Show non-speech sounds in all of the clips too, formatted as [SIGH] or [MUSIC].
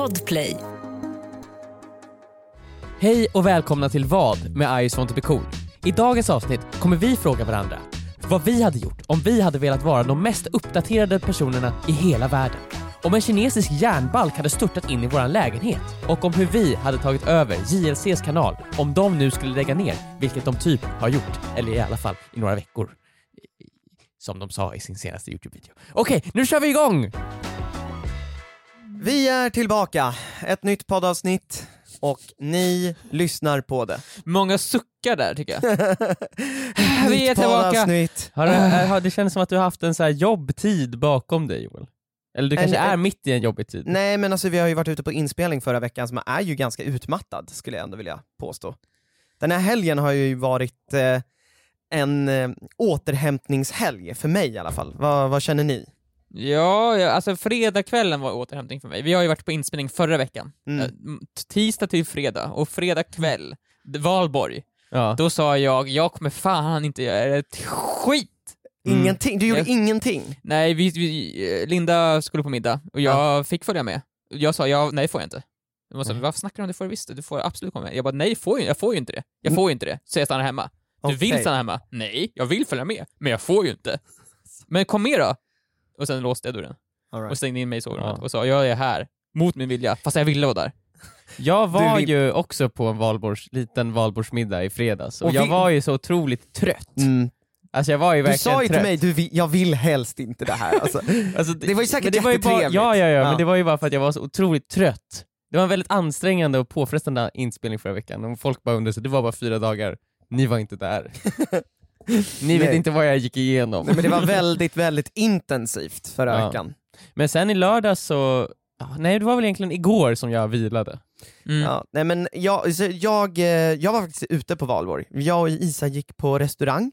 Podplay. Hej och välkomna till Vad med I just want to be cool. I dagens avsnitt kommer vi fråga varandra vad vi hade gjort om vi hade velat vara de mest uppdaterade personerna i hela världen. Om en kinesisk järnbalk hade störtat in i vår lägenhet och om hur vi hade tagit över JLCs kanal om de nu skulle lägga ner, vilket de typ har gjort, eller i alla fall i några veckor. Som de sa i sin senaste Youtube-video. Okej, nu kör vi igång! Vi är tillbaka, ett nytt poddavsnitt och ni lyssnar på det. Många suckar där tycker jag. [LAUGHS] Vi är Nytt tillbaka. poddavsnitt. Har du, har, det känns som att du har haft en så här jobbtid bakom dig Joel. Eller du kanske En- är mitt i en jobbig tid. Nej men alltså vi har ju varit ute på inspelning förra veckan som är ju ganska utmattad skulle jag ändå vilja påstå. Den här helgen har ju varit eh, en eh, återhämtningshelg, för mig i alla fall. Vad, vad känner ni? Ja, ja, alltså fredagskvällen var återhämtning för mig. Vi har ju varit på inspelning förra veckan. Mm. Eh, Tisdag till fredag, och fredag kväll, valborg, Ja. då sa jag, jag kommer fan inte göra ett skit! Mm. Ingenting? Du gjorde Jag- ingenting? Nej, vi, vi, Linda skulle på middag, och jag fick följa med. Jag sa, ja, nej får jag inte. Jag sa, Nej. varför snackar du om det? får du visst, du får absolut komma med. Jag bara, nej, får ju, jag får ju inte det. Jag får ju inte det, så jag stannar hemma. Du vill stanna hemma? Nej, jag vill följa med, men jag får ju inte. [LAUGHS] Men kom med då! Och sen låste jag dörren All och right. stängde in mig i sovrummet Ja. och sa jag är här, mot min vilja, fast jag ville vara där. [LAUGHS] Jag var vill- ju också på en valborgs, liten valborgsmiddag i fredags och, Och jag vi- var ju så otroligt trött. Mm. Alltså jag var ju Du verkligen sa ju till trött. mig, du, vill- jag vill helst inte det här. Alltså, [LAUGHS] Alltså, det var ju säkert men det var ju bara, ja, ja, ja, Ja. men det var ju bara för att jag var så otroligt trött. Det var en väldigt ansträngande och påfrestande inspelning förra veckan och folk bara undrade, så det var bara fyra dagar, ni var inte där. [LAUGHS] ni vet Nej. inte vad jag gick igenom. Nej, men det var väldigt, väldigt intensivt Ja. veckan. Men sen i lördag så, ja, nej det var väl egentligen igår som jag vilade. Mm. Ja, nej men jag, så jag, eh, jag var faktiskt ute på valborg. Jag och Isa gick på restaurang,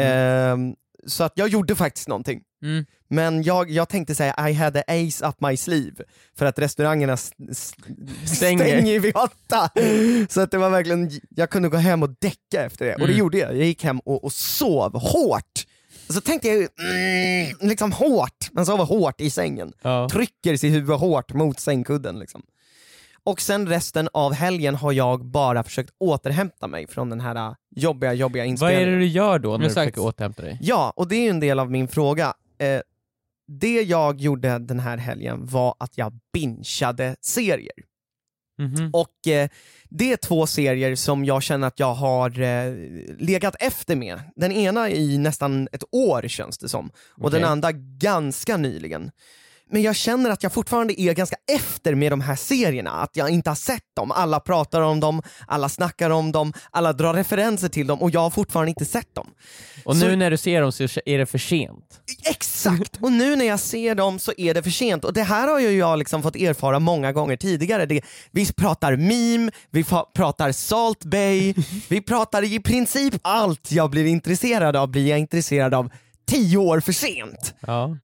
Ehm, så att jag gjorde faktiskt någonting. Mm. Men jag, jag tänkte säga I had a ace up my sleeve, för att restaurangerna Stänger. stänger vid åtta. Så att det var verkligen, jag kunde gå hem och däcka efter det, och det Mm. gjorde jag. Jag gick hem och, och sov hårt. Så tänkte jag, mm, liksom hårt, man sover hårt i sängen Ja. trycker sitt huvud hårt mot sängkudden liksom. Och sen resten av helgen har jag bara försökt återhämta mig från den här äh, jobbiga, jobbiga Vad inspelningen. är det du gör då när du försöker återhämta dig? Ja, och det är ju en del av min fråga. Eh, det jag gjorde den här helgen var att jag bingeade serier. Mhm. Och eh, det är två serier som jag känner att jag har eh, legat efter med. Den ena i nästan ett år känns det som, och den Okej. andra ganska nyligen. Men jag känner att jag fortfarande är ganska efter med de här serierna, att jag inte har sett dem. Alla pratar om dem, alla snackar om dem, alla drar referenser till dem och jag har fortfarande inte sett dem. Och nu Så- när du ser dem så är det för sent. Exakt! Och nu när jag ser dem så är det för sent. Och det här har ju jag liksom fått erfara många gånger tidigare. Det, vi pratar meme, vi pratar Salt Bay, [LAUGHS] vi pratar i princip allt jag blir intresserad av blir jag intresserad av tio år för sent. Ja.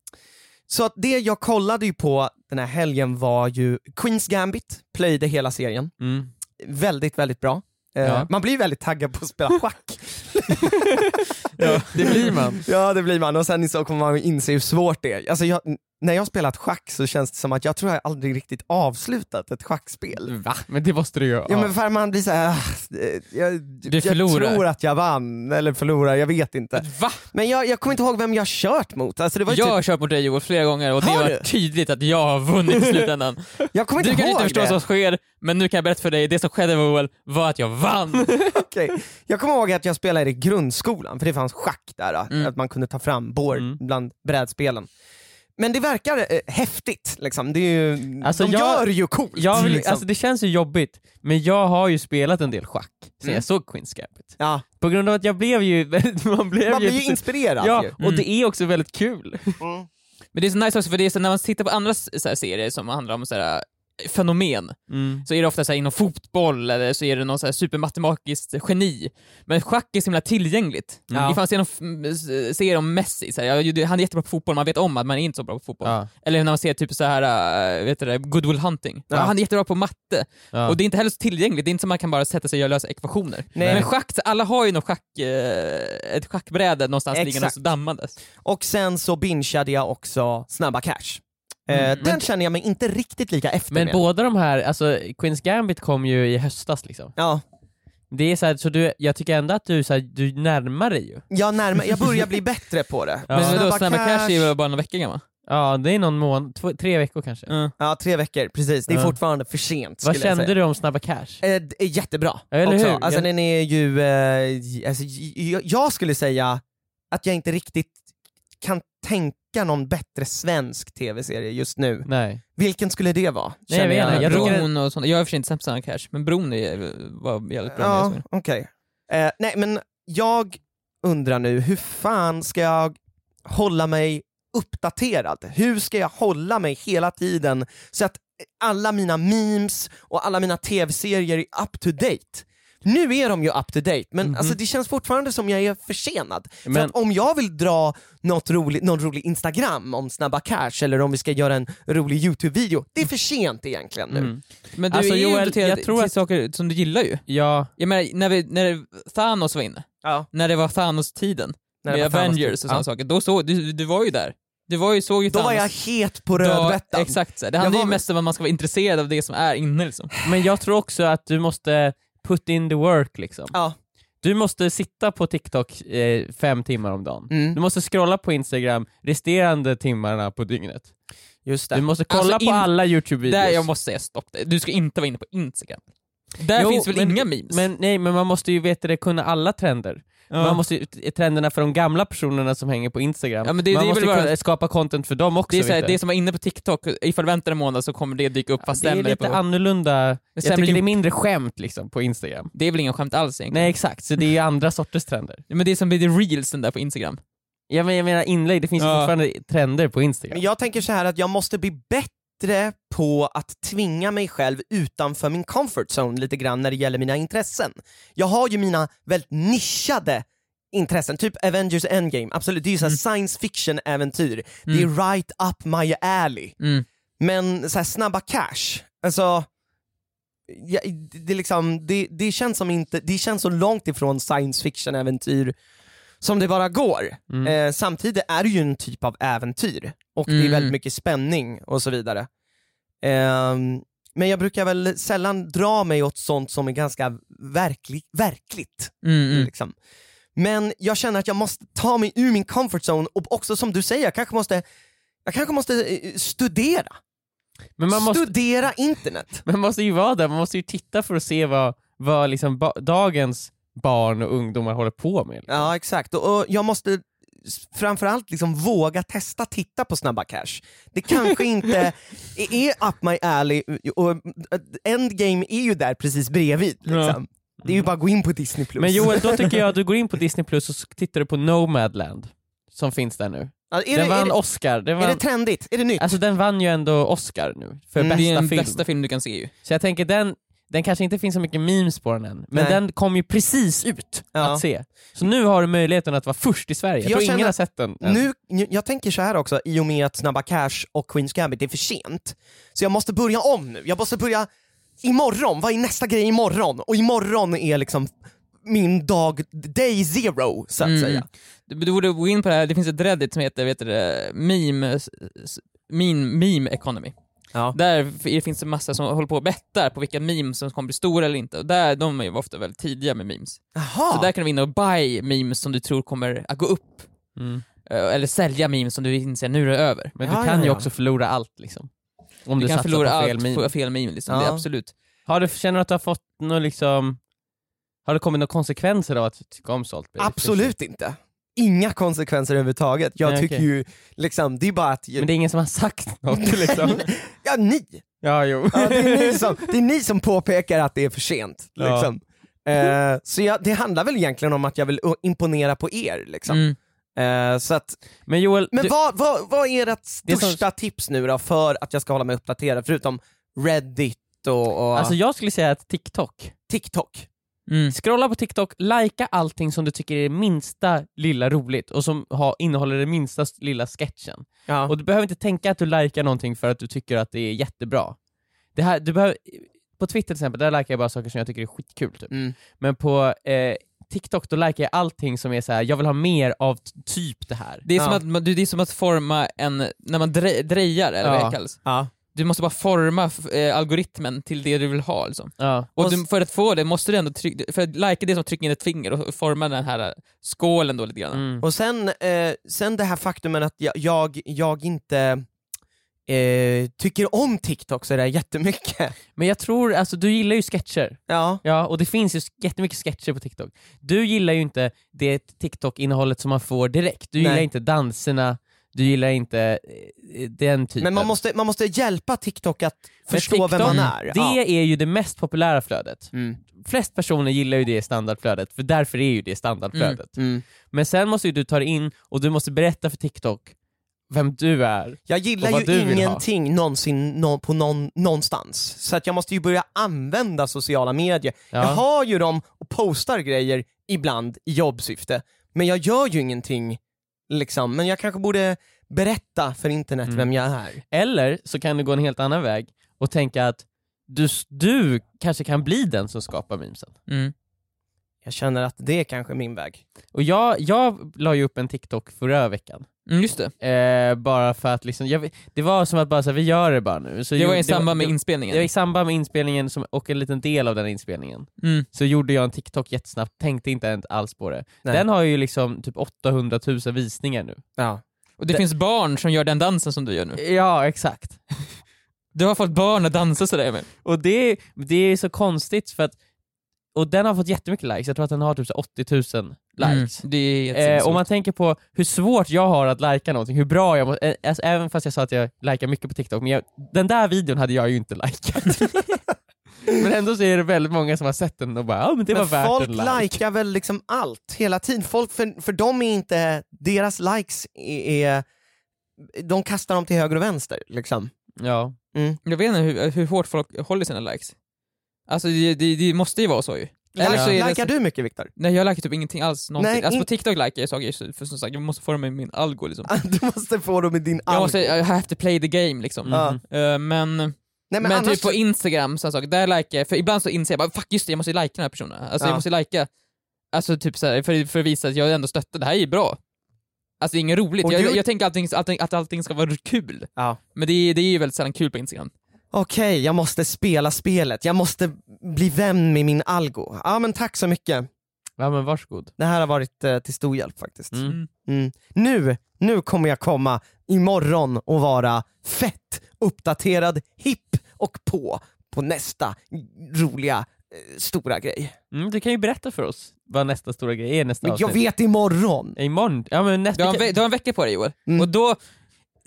Så att det jag kollade ju på den här helgen var ju Queens Gambit, plöjde hela serien. Mm. Väldigt, väldigt bra. Eh, Ja. Man blir väldigt taggad på att spela schack. [LAUGHS] ja, det blir man. Ja det blir man och sen så kommer man inse hur svårt det är. Alltså jag, när jag har spelat schack så känns det som att jag tror jag aldrig riktigt avslutat ett schackspel. Va? Men det måste du göra. Ja men för man blir såhär, ah, jag, jag förlorar. tror att jag vann, eller förlorar, jag vet inte. Va? Men jag, jag kommer inte ihåg vem jag kört mot. Alltså det var ju Jag har typ, kört mot dig Joel flera gånger och det Har var du? tydligt att jag har vunnit i slutändan. [LAUGHS] jag kommer Du inte kan ihåg inte förstå vad det. som sker, men nu kan jag berätta för dig, det som skedde Joel var att jag vann. [LAUGHS] Okej. Jag kommer ihåg att jag spelade i grundskolan, för det fanns schack där, Mm. att man kunde ta fram board Mm. bland brädspelen. Men det verkar eh, häftigt, liksom. det är ju, Alltså, de jag- gör det ju coolt. Jag vill, liksom. alltså det känns ju jobbigt, men jag har ju spelat en del schack sen Mm. jag såg Queens Gambit. ja. På grund av att jag blev ju, [LAUGHS] man blev Man ju, blir ju inspirerad Ja, ju. och Mm. det är också väldigt kul. Men det är så nice också för det är så när man tittar på andra så här, serier som handlar om så här, fenomen, Mm. så är det ofta så här, inom fotboll eller så är det någon så här supermatematiskt geni. Men schack är så himla tillgängligt. Ja. Det fanns en serie om Messi, så här, han är jättebra på fotboll, man vet om att man är inte så bra på fotboll. Ja. Eller när man ser typ så här, äh, vet du det, Good Will Hunting. Ja. Han är jättebra på matte. Och det är inte heller så tillgängligt, det är inte som man kan bara sätta sig och lösa ekvationer. Nej. Men schack, alla har ju någon schack, eh, ett schackbräde någonstans liggandes och dammandes. Och sen så bingeade jag också Snabba Cash. Eh, Mm, den men- känner jag mig inte riktigt lika efter Men med. båda de här, alltså Queens Gambit kom ju i höstas liksom. Ja, Det är så, här, så du, jag tycker ändå att du, så här, du närmar dig ju. jag, närmar, jag börjar bli bättre på det. Ja. Men Snabba Snabba Cash är ju bara några veckor gammal. Ja det är någon månad, två, tre veckor kanske. Ja. Ja, tre veckor, precis. Det är fortfarande för sent Vad kände säga. du om Snabba Cash? Eh, det är jättebra eller också. hur? Alltså den är ju, eh, alltså, jag, jag skulle säga att jag inte riktigt kan tänka någon bättre svensk tv-serie just nu. Nej. Vilken skulle det vara? Nej, jag vet. Jag Bron och sånt. Jag är för sig inte sett på Cash, men Bron är, var jävligt bra. Ja, okej. Eh, nej men jag undrar nu, hur fan ska jag hålla mig uppdaterad? Hur ska jag hålla mig hela tiden så att alla mina memes och alla mina tv-serier är up to date? Nu är de ju up to date, men Mhm. alltså, det känns fortfarande som jag är försenad. För Men- att om jag vill dra något roligt, någon rolig Instagram om Snabba Cash eller om vi ska göra en rolig YouTube-video, det är för sent egentligen nu. Mm. Men du Alltså, är ju Joel, uppdaterad jag tror till att- saker som du gillar ju. Ja, Jag menar, när, vi, när Thanos var inne, Ja, när det var Thanos-tiden, när det med Avengers och sådana Ja. saker, då så, du, du var ju där. Du var ju, såg ju Då Thanos. var jag het på rödbetan. Exakt, så. det handlar ju mest om att man ska vara intresserad av det som är inne liksom. men jag tror också att du måste put in the work liksom. Ja. Du måste sitta på TikTok eh, fem timmar om dagen. Mm. Du måste scrolla på Instagram resterande timmarna på dygnet. Just Du det. måste kolla Alltså, på in- alla YouTube-videos. Där jag måste säga stopp, du ska inte vara inne på Instagram. Där Jo, finns väl men- inga memes? Men nej, men man måste ju veta det, kunna alla trender. Ja. Man måste trenderna för de gamla personerna som hänger på Instagram, Ja, men det- man det är måste väl bara- skapa content för dem också. det är såhär, det som var inne på TikTok, ifall du väntar en månad så kommer det dyka upp fast det är lite på... annorlunda, jag tycker det är mindre skämt liksom på Instagram. Det är väl inga skämt alls egentligen? Nej exakt, så det är ju andra sorters trender. Men det är som blir reelsen där på Instagram. Jag menar, jag menar inlägg, det finns Ja. fortfarande trender på Instagram. Men jag tänker så här att jag måste bli bättre på att tvinga mig själv utanför min comfort zone lite grann när det gäller mina intressen. Jag har ju mina väldigt nischade intressen, typ Avengers Endgame, absolut, det är ju här science fiction-äventyr, det är right up my alley. Mm. Men så här, snabba cash, alltså ja, det, liksom, det, det, känns som inte, det känns så långt ifrån science fiction-äventyr som det bara går. Mm. Eh, samtidigt är det ju en typ av äventyr och det är Mm. väldigt mycket spänning och så vidare. Ehm, men jag brukar väl sällan dra mig åt sånt som är ganska verklig, verkligt. Mm, mm. Liksom. Men jag känner att jag måste ta mig ur min comfort zone och också som du säger, jag kanske måste, jag kanske måste eh, studera. Måste, Studera internet. [LAUGHS] man måste ju vara där, man måste ju titta för att se vad, vad liksom ba- dagens barn och ungdomar håller på med. liksom. Ja exakt, och, och jag måste framförallt liksom våga testa titta på Snabba Cash. Det kanske inte [LAUGHS] är up my alley, och Endgame är ju där precis bredvid. Liksom. Det är ju bara att gå in på Disney+. Men Joel, då tycker jag att du går in på [LAUGHS] Disney Plus och så tittar du på Nomadland, som finns där nu. Ja, är, den det, vann är, det, Oscar, den är det vann, trendigt? Är det nytt? alltså den vann ju ändå Oscar nu, för Mm. Det är bästa den film. bästa film du kan se ju. Så jag tänker den, den kanske inte finns så mycket memes på den än, men Nej. den kom ju precis ut Ja. att se. Så nu har du möjligheten att vara först i Sverige, jag, Jag tror ingen har sett den än. Nu, jag tänker så här också, i och med att Snabba Cash och Queens Gambit är för sent, så jag måste börja om nu. Jag måste börja imorgon, vad är nästa grej imorgon? Och imorgon är liksom min dag, day zero så att Mm. säga. Du, du borde gå in på det här, det finns ett reddit som heter vet du, det, meme, meme, meme economy. Ja. Där finns det massa som håller på och bettar på vilka memes som kommer bli stora eller inte. Och där, de är ju ofta väldigt tidiga med memes. Jaha. Så där kan du vinna och buy memes som du tror kommer att gå upp. Mm. Eh, Eller sälja memes som du inser nu är det över. Men Ja, du kan ja, ju ja. också förlora allt liksom. Om du, Du kan förlora på fel allt meme. på fel meme liksom, Ja. det är absolut. Har du, känner du att du har fått något liksom, har det kommit några konsekvenser av att tycka om Salt Bay? Absolut inte. Inga konsekvenser överhuvudtaget. Jag Nej, tycker okej. ju, liksom, det är bara att... Men det är ingen som har sagt [LAUGHS] något liksom? ja, ni! ja, jo. Ja, det, är ni som, det är ni som påpekar att det är för sent. Ja. Liksom. Eh, så jag, det handlar väl egentligen om att jag vill imponera på er. Liksom. Mm. Eh, så att, Men Joel, men du, vad, vad, vad är ert Det som- största tips nu då för att jag ska hålla mig uppdaterad, förutom Reddit och, och alltså jag skulle säga att TikTok, TikTok? Mm. scrolla på TikTok, likea allting som du tycker är det minsta lilla roligt och som har, innehåller den minsta lilla sketchen. Ja. Och du behöver inte tänka att du likar någonting för att du tycker att det är jättebra. Det här, du behöver, på Twitter till exempel, där likar jag bara saker som jag tycker är skitkul. Typ. Mm. Men på eh, TikTok då likar jag allting som är så här. jag vill ha mer av typ det här. Det är, som Ja. att, man- det är som att forma en, när man dre, drejar eller vad Ja. det kallas. Ja. Du måste bara forma eh, algoritmen till det du vill ha liksom. Ja. Och Och du, för att få det måste du ändå trycka, för att lajka det som trycka in ett finger och forma den här skålen då lite grann. Mm. Och sen, eh, sen det här faktumet att jag, jag, jag inte eh, tycker om TikTok så är det jättemycket. Men jag tror, alltså du gillar ju sketcher. Ja. Ja, och det finns ju jättemycket sketcher på TikTok. Du gillar ju inte det TikTok-innehållet som man får direkt. Du gillar Nej. inte danserna, du gillar inte eh, den typen. Men man måste, man måste hjälpa TikTok att Men förstå vem TikTok, man är. Det ja. är ju det mest populära flödet. Mm. Flest personer gillar ju det standardflödet, för därför är ju det standardflödet. Mm. Men sen måste ju du ta det in och du måste berätta för TikTok vem du är. Jag gillar ju ingenting någonsin nå, på någon, någonstans, så att jag måste ju börja använda sociala medier. Ja. Jag har ju dem och postar grejer ibland i jobbsyfte, men jag gör ju ingenting, liksom. men jag kanske borde berätta för internet Mm. vem jag är. Eller så kan du gå en helt annan väg och tänka att du, du kanske kan bli den som skapar memesen. Mm. Jag känner att det är kanske min väg. Och jag, jag la ju upp en TikTok förra veckan, Mm, just det. eh, bara för att liksom, jag, det var som att bara så här, vi gör det bara nu. Så Det var i samband med det, inspelningen. det var i samband med inspelningen som, och en liten del av den inspelningen. Mm. Så gjorde jag en TikTok jättesnabbt, tänkte inte alls på det. Nej. Den har ju liksom typ 800 000 visningar nu. Ja. Och det, Det- finns barn som gör den dansen som du gör nu. Ja, exakt. Du har fått barn att dansa sådär med. Och det, det är så konstigt för att, och den har fått jättemycket likes, jag tror att den har typ så 80 000 likes. Mm. Det är Eh, om man tänker på hur svårt jag har att lajka någonting, hur bra jag måste, eh, alltså, även fast jag sa att jag likar mycket på TikTok, men jag, den där videon hade jag ju inte likat. [LAUGHS] men ändå så är det väldigt många som har sett den och bara ja men det var Men värt folk en like. likar väl liksom allt hela tiden, folk, för, för dem är inte, deras likes är, är de kastar dem till höger och vänster liksom. Ja. Jag vet inte hur, hur hårt folk håller sina likes. Alltså det, det, det måste ju vara så ju. Eller så är det likar så- du mycket Viktor? Nej jag likar typ ingenting alls någonting. Nej, alltså på TikTok likar jag saker för som sagt jag måste få dem i min algo liksom. [LAUGHS] Du måste få dem i din Jag algo. måste, I have to play the game liksom. Ja. Eh, men Nej, men, men, annars, typ på Instagram, sån sak, där likar jag, för ibland så inser jag bara fuck just det, jag måste lika den här personen. Alltså Ja. jag måste lika, alltså typ så här, för, för att visa att jag ändå stöttar, det här är ju bra. Alltså det är inget roligt, jag, du- jag tänker allting, allting, att allting ska vara kul. Ja. Men det är, det är ju väldigt sällan kul på Instagram. Okej, jag måste spela spelet, jag måste bli vän med min algo. Ja men tack så mycket, ja men varsågod. det här har varit eh, till stor hjälp faktiskt. Mm. Mm. Nu, nu kommer jag komma imorgon och vara fett uppdaterad, hipp och på på nästa roliga eh, stora grej. Mm, du kan ju berätta för oss vad nästa stora grej är nästa Men jag avsnitt. vet imorgon! Imorgon? Ja men nästa... Du har, en, ve- du har en vecka på dig Joel, Mm. och då,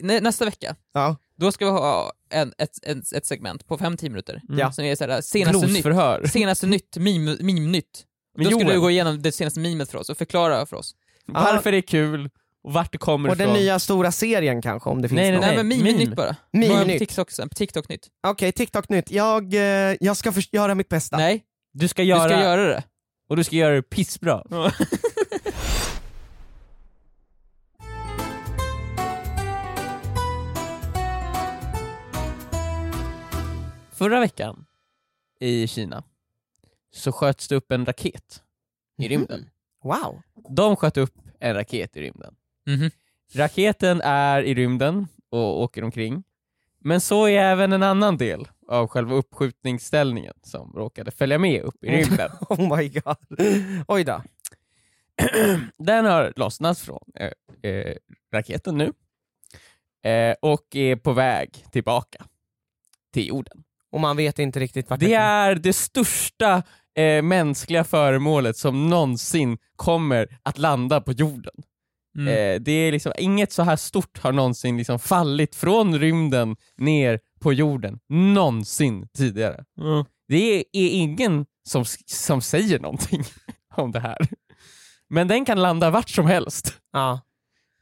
nä, nästa vecka, Ja. Då ska vi ha en, ett, ett, ett segment på 5-10 minuter, Mm. Som är såhär, senaste nytt, Glosförhör. [LAUGHS] senaste nytt, meme, meme-nytt. Men Då ska du gå igenom det senaste memet för oss och förklara för oss. varför det är kul och vart det kommer Och den ifrån. nya stora serien kanske om det finns Nej, någon. Nej, men meme. meme-nytt bara. Meme Bara på nytt. TikTok, sen, på TikTok-nytt. Okej, TikTok-nytt. Jag, eh, jag ska göra mitt bästa. Nej, Du ska du göra, ska göra det. och du ska göra det pissbra. [LAUGHS] Förra veckan i Kina så sköts det upp en raket i rymden. Mhm. Wow. De sköt upp en raket i rymden. Mhm. Raketen är i rymden och åker omkring. Men så är även en annan del av själva uppskjutningsställningen som råkade följa med upp i rymden. [LAUGHS] Oh my god. Oj då. [CLEARS THROAT] Den har lossnat från eh, eh, raketen nu eh, och är på väg tillbaka till jorden. Och man vet inte riktigt vart Det är det största eh, mänskliga föremålet som någonsin kommer att landa på jorden. Mm. Eh, det är liksom, inget så här stort har någonsin liksom fallit från rymden ner på jorden, någonsin tidigare. Mm. Det är, är ingen som, som säger någonting [LAUGHS] om det här. Men den kan landa vart som helst. Ja.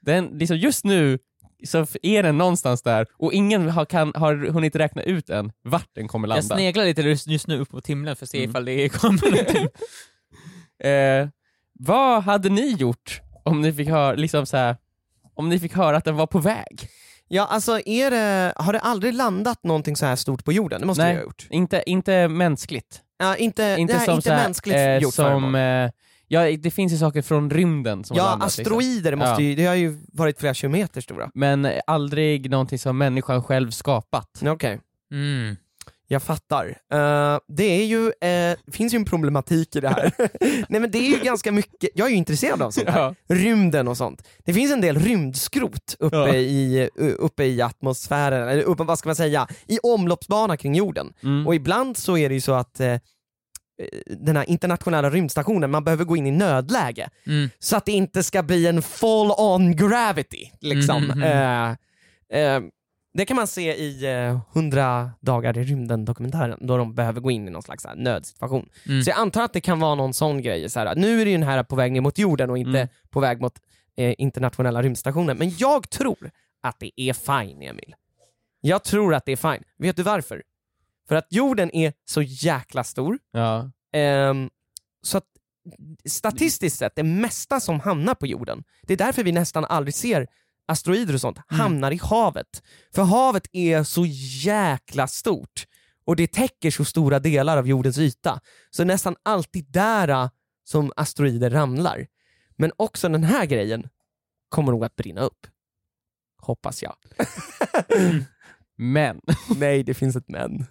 Den, liksom just nu så är den någonstans där och ingen har, kan, har hunnit räkna ut än vart den kommer Jag landa. sneglar lite just just nu upp mot himlen för att se Mm. ifall det kommer någonting. [LAUGHS] Eh, vad hade ni gjort om ni fick höra, liksom så här, om ni fick höra att den var på väg? Ja, alltså är det, har det aldrig landat någonting så här stort på jorden? Det måste Nej. det ha gjort. Inte, inte mänskligt. Ja, inte, Inte nej, som, inte så här, mänskligt eh, gjort som föremål. eh, Ja, det finns ju saker från rymden som har Ja, landat, liksom. asteroider måste Ja. ju, det har ju varit flera kilometer stora. Men aldrig någonting som människan själv skapat. Okej, Mm. jag fattar. Eh, det är ju, eh, det finns ju en problematik i det här. [LAUGHS] Nej men det är ju ganska mycket, jag är ju intresserad av sånt här. Ja. Rymden och sånt. Det finns en del rymdskrot uppe, Ja. i, uppe i atmosfären, eller uppe, vad ska man säga, i omloppsbana kring jorden. Mm. Och ibland så är det ju så att eh, den här internationella rymdstationen, man behöver gå in i nödläge. Mm. Så att det inte ska bli en fall on gravity. Liksom. Mhm. Eh, eh, det kan man se i eh, 100 dagar i rymden dokumentären då de behöver gå in i någon slags här, nödsituation. Mm. Så jag antar att det kan vara någon sån grej. Så här, nu är det ju den här på väg ner mot jorden och inte Mm. på väg mot eh, internationella rymdstationen. Men jag tror att det är fine, Emil. Jag tror att det är fine. Vet du varför? För att jorden är så jäkla stor, Ja. Ehm, så att statistiskt sett, det mesta som hamnar på jorden, det är därför vi nästan aldrig ser asteroider och sånt, hamnar i havet. För havet är så jäkla stort och det täcker så stora delar av jordens yta. Så nästan alltid där äh, som asteroider ramlar. Men också den här grejen kommer nog att brinna upp. Hoppas jag. [LAUGHS] Men. Nej, det finns ett men.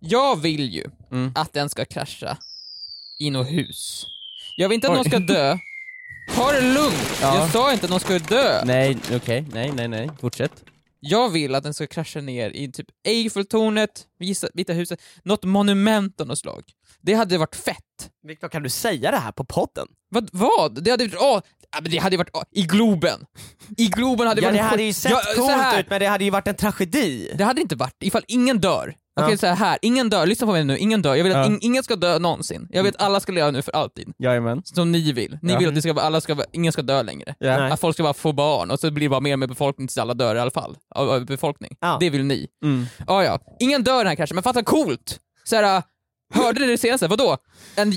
Jag vill ju Mm. att den ska krascha i något hus. Jag vill inte att Oj. någon ska dö. Ta det lugnt! Ja. Jag sa inte att någon ska dö. Nej, okej. Nej, nej, nej. Fortsätt. Jag vill att den ska krascha ner i typ Eiffeltornet, Vita huset, något monument av något slag. Det hade varit fett. Viktor, kan du säga det här på podden? Vad? vad? Det hade varit, åh, ja, det hade varit, åh, i Globen. I Globen hade Ja varit det hade ju sett Ja, coolt ut men det hade ju varit en tragedi. Det hade inte varit, ifall ingen dör. Ja. Okej så här, ingen dör, lyssna på mig nu, ingen dör. Jag vill att Ja. in, ingen ska dö någonsin. Jag vill att alla ska leva nu för alltid. Jajamän. Som ni vill. Ni Ja. vill att det ska, alla ska, ingen ska dö längre. Ja. Att folk ska bara få barn och så blir det bara mer och mer befolkning tills alla dör i alla fall. Av, av befolkning. Ja. Det vill ni. Mm. Ja, ja. Ingen dör den här kraschen, men fatta coolt! Så här, hörde ni det senaste? Vadå? En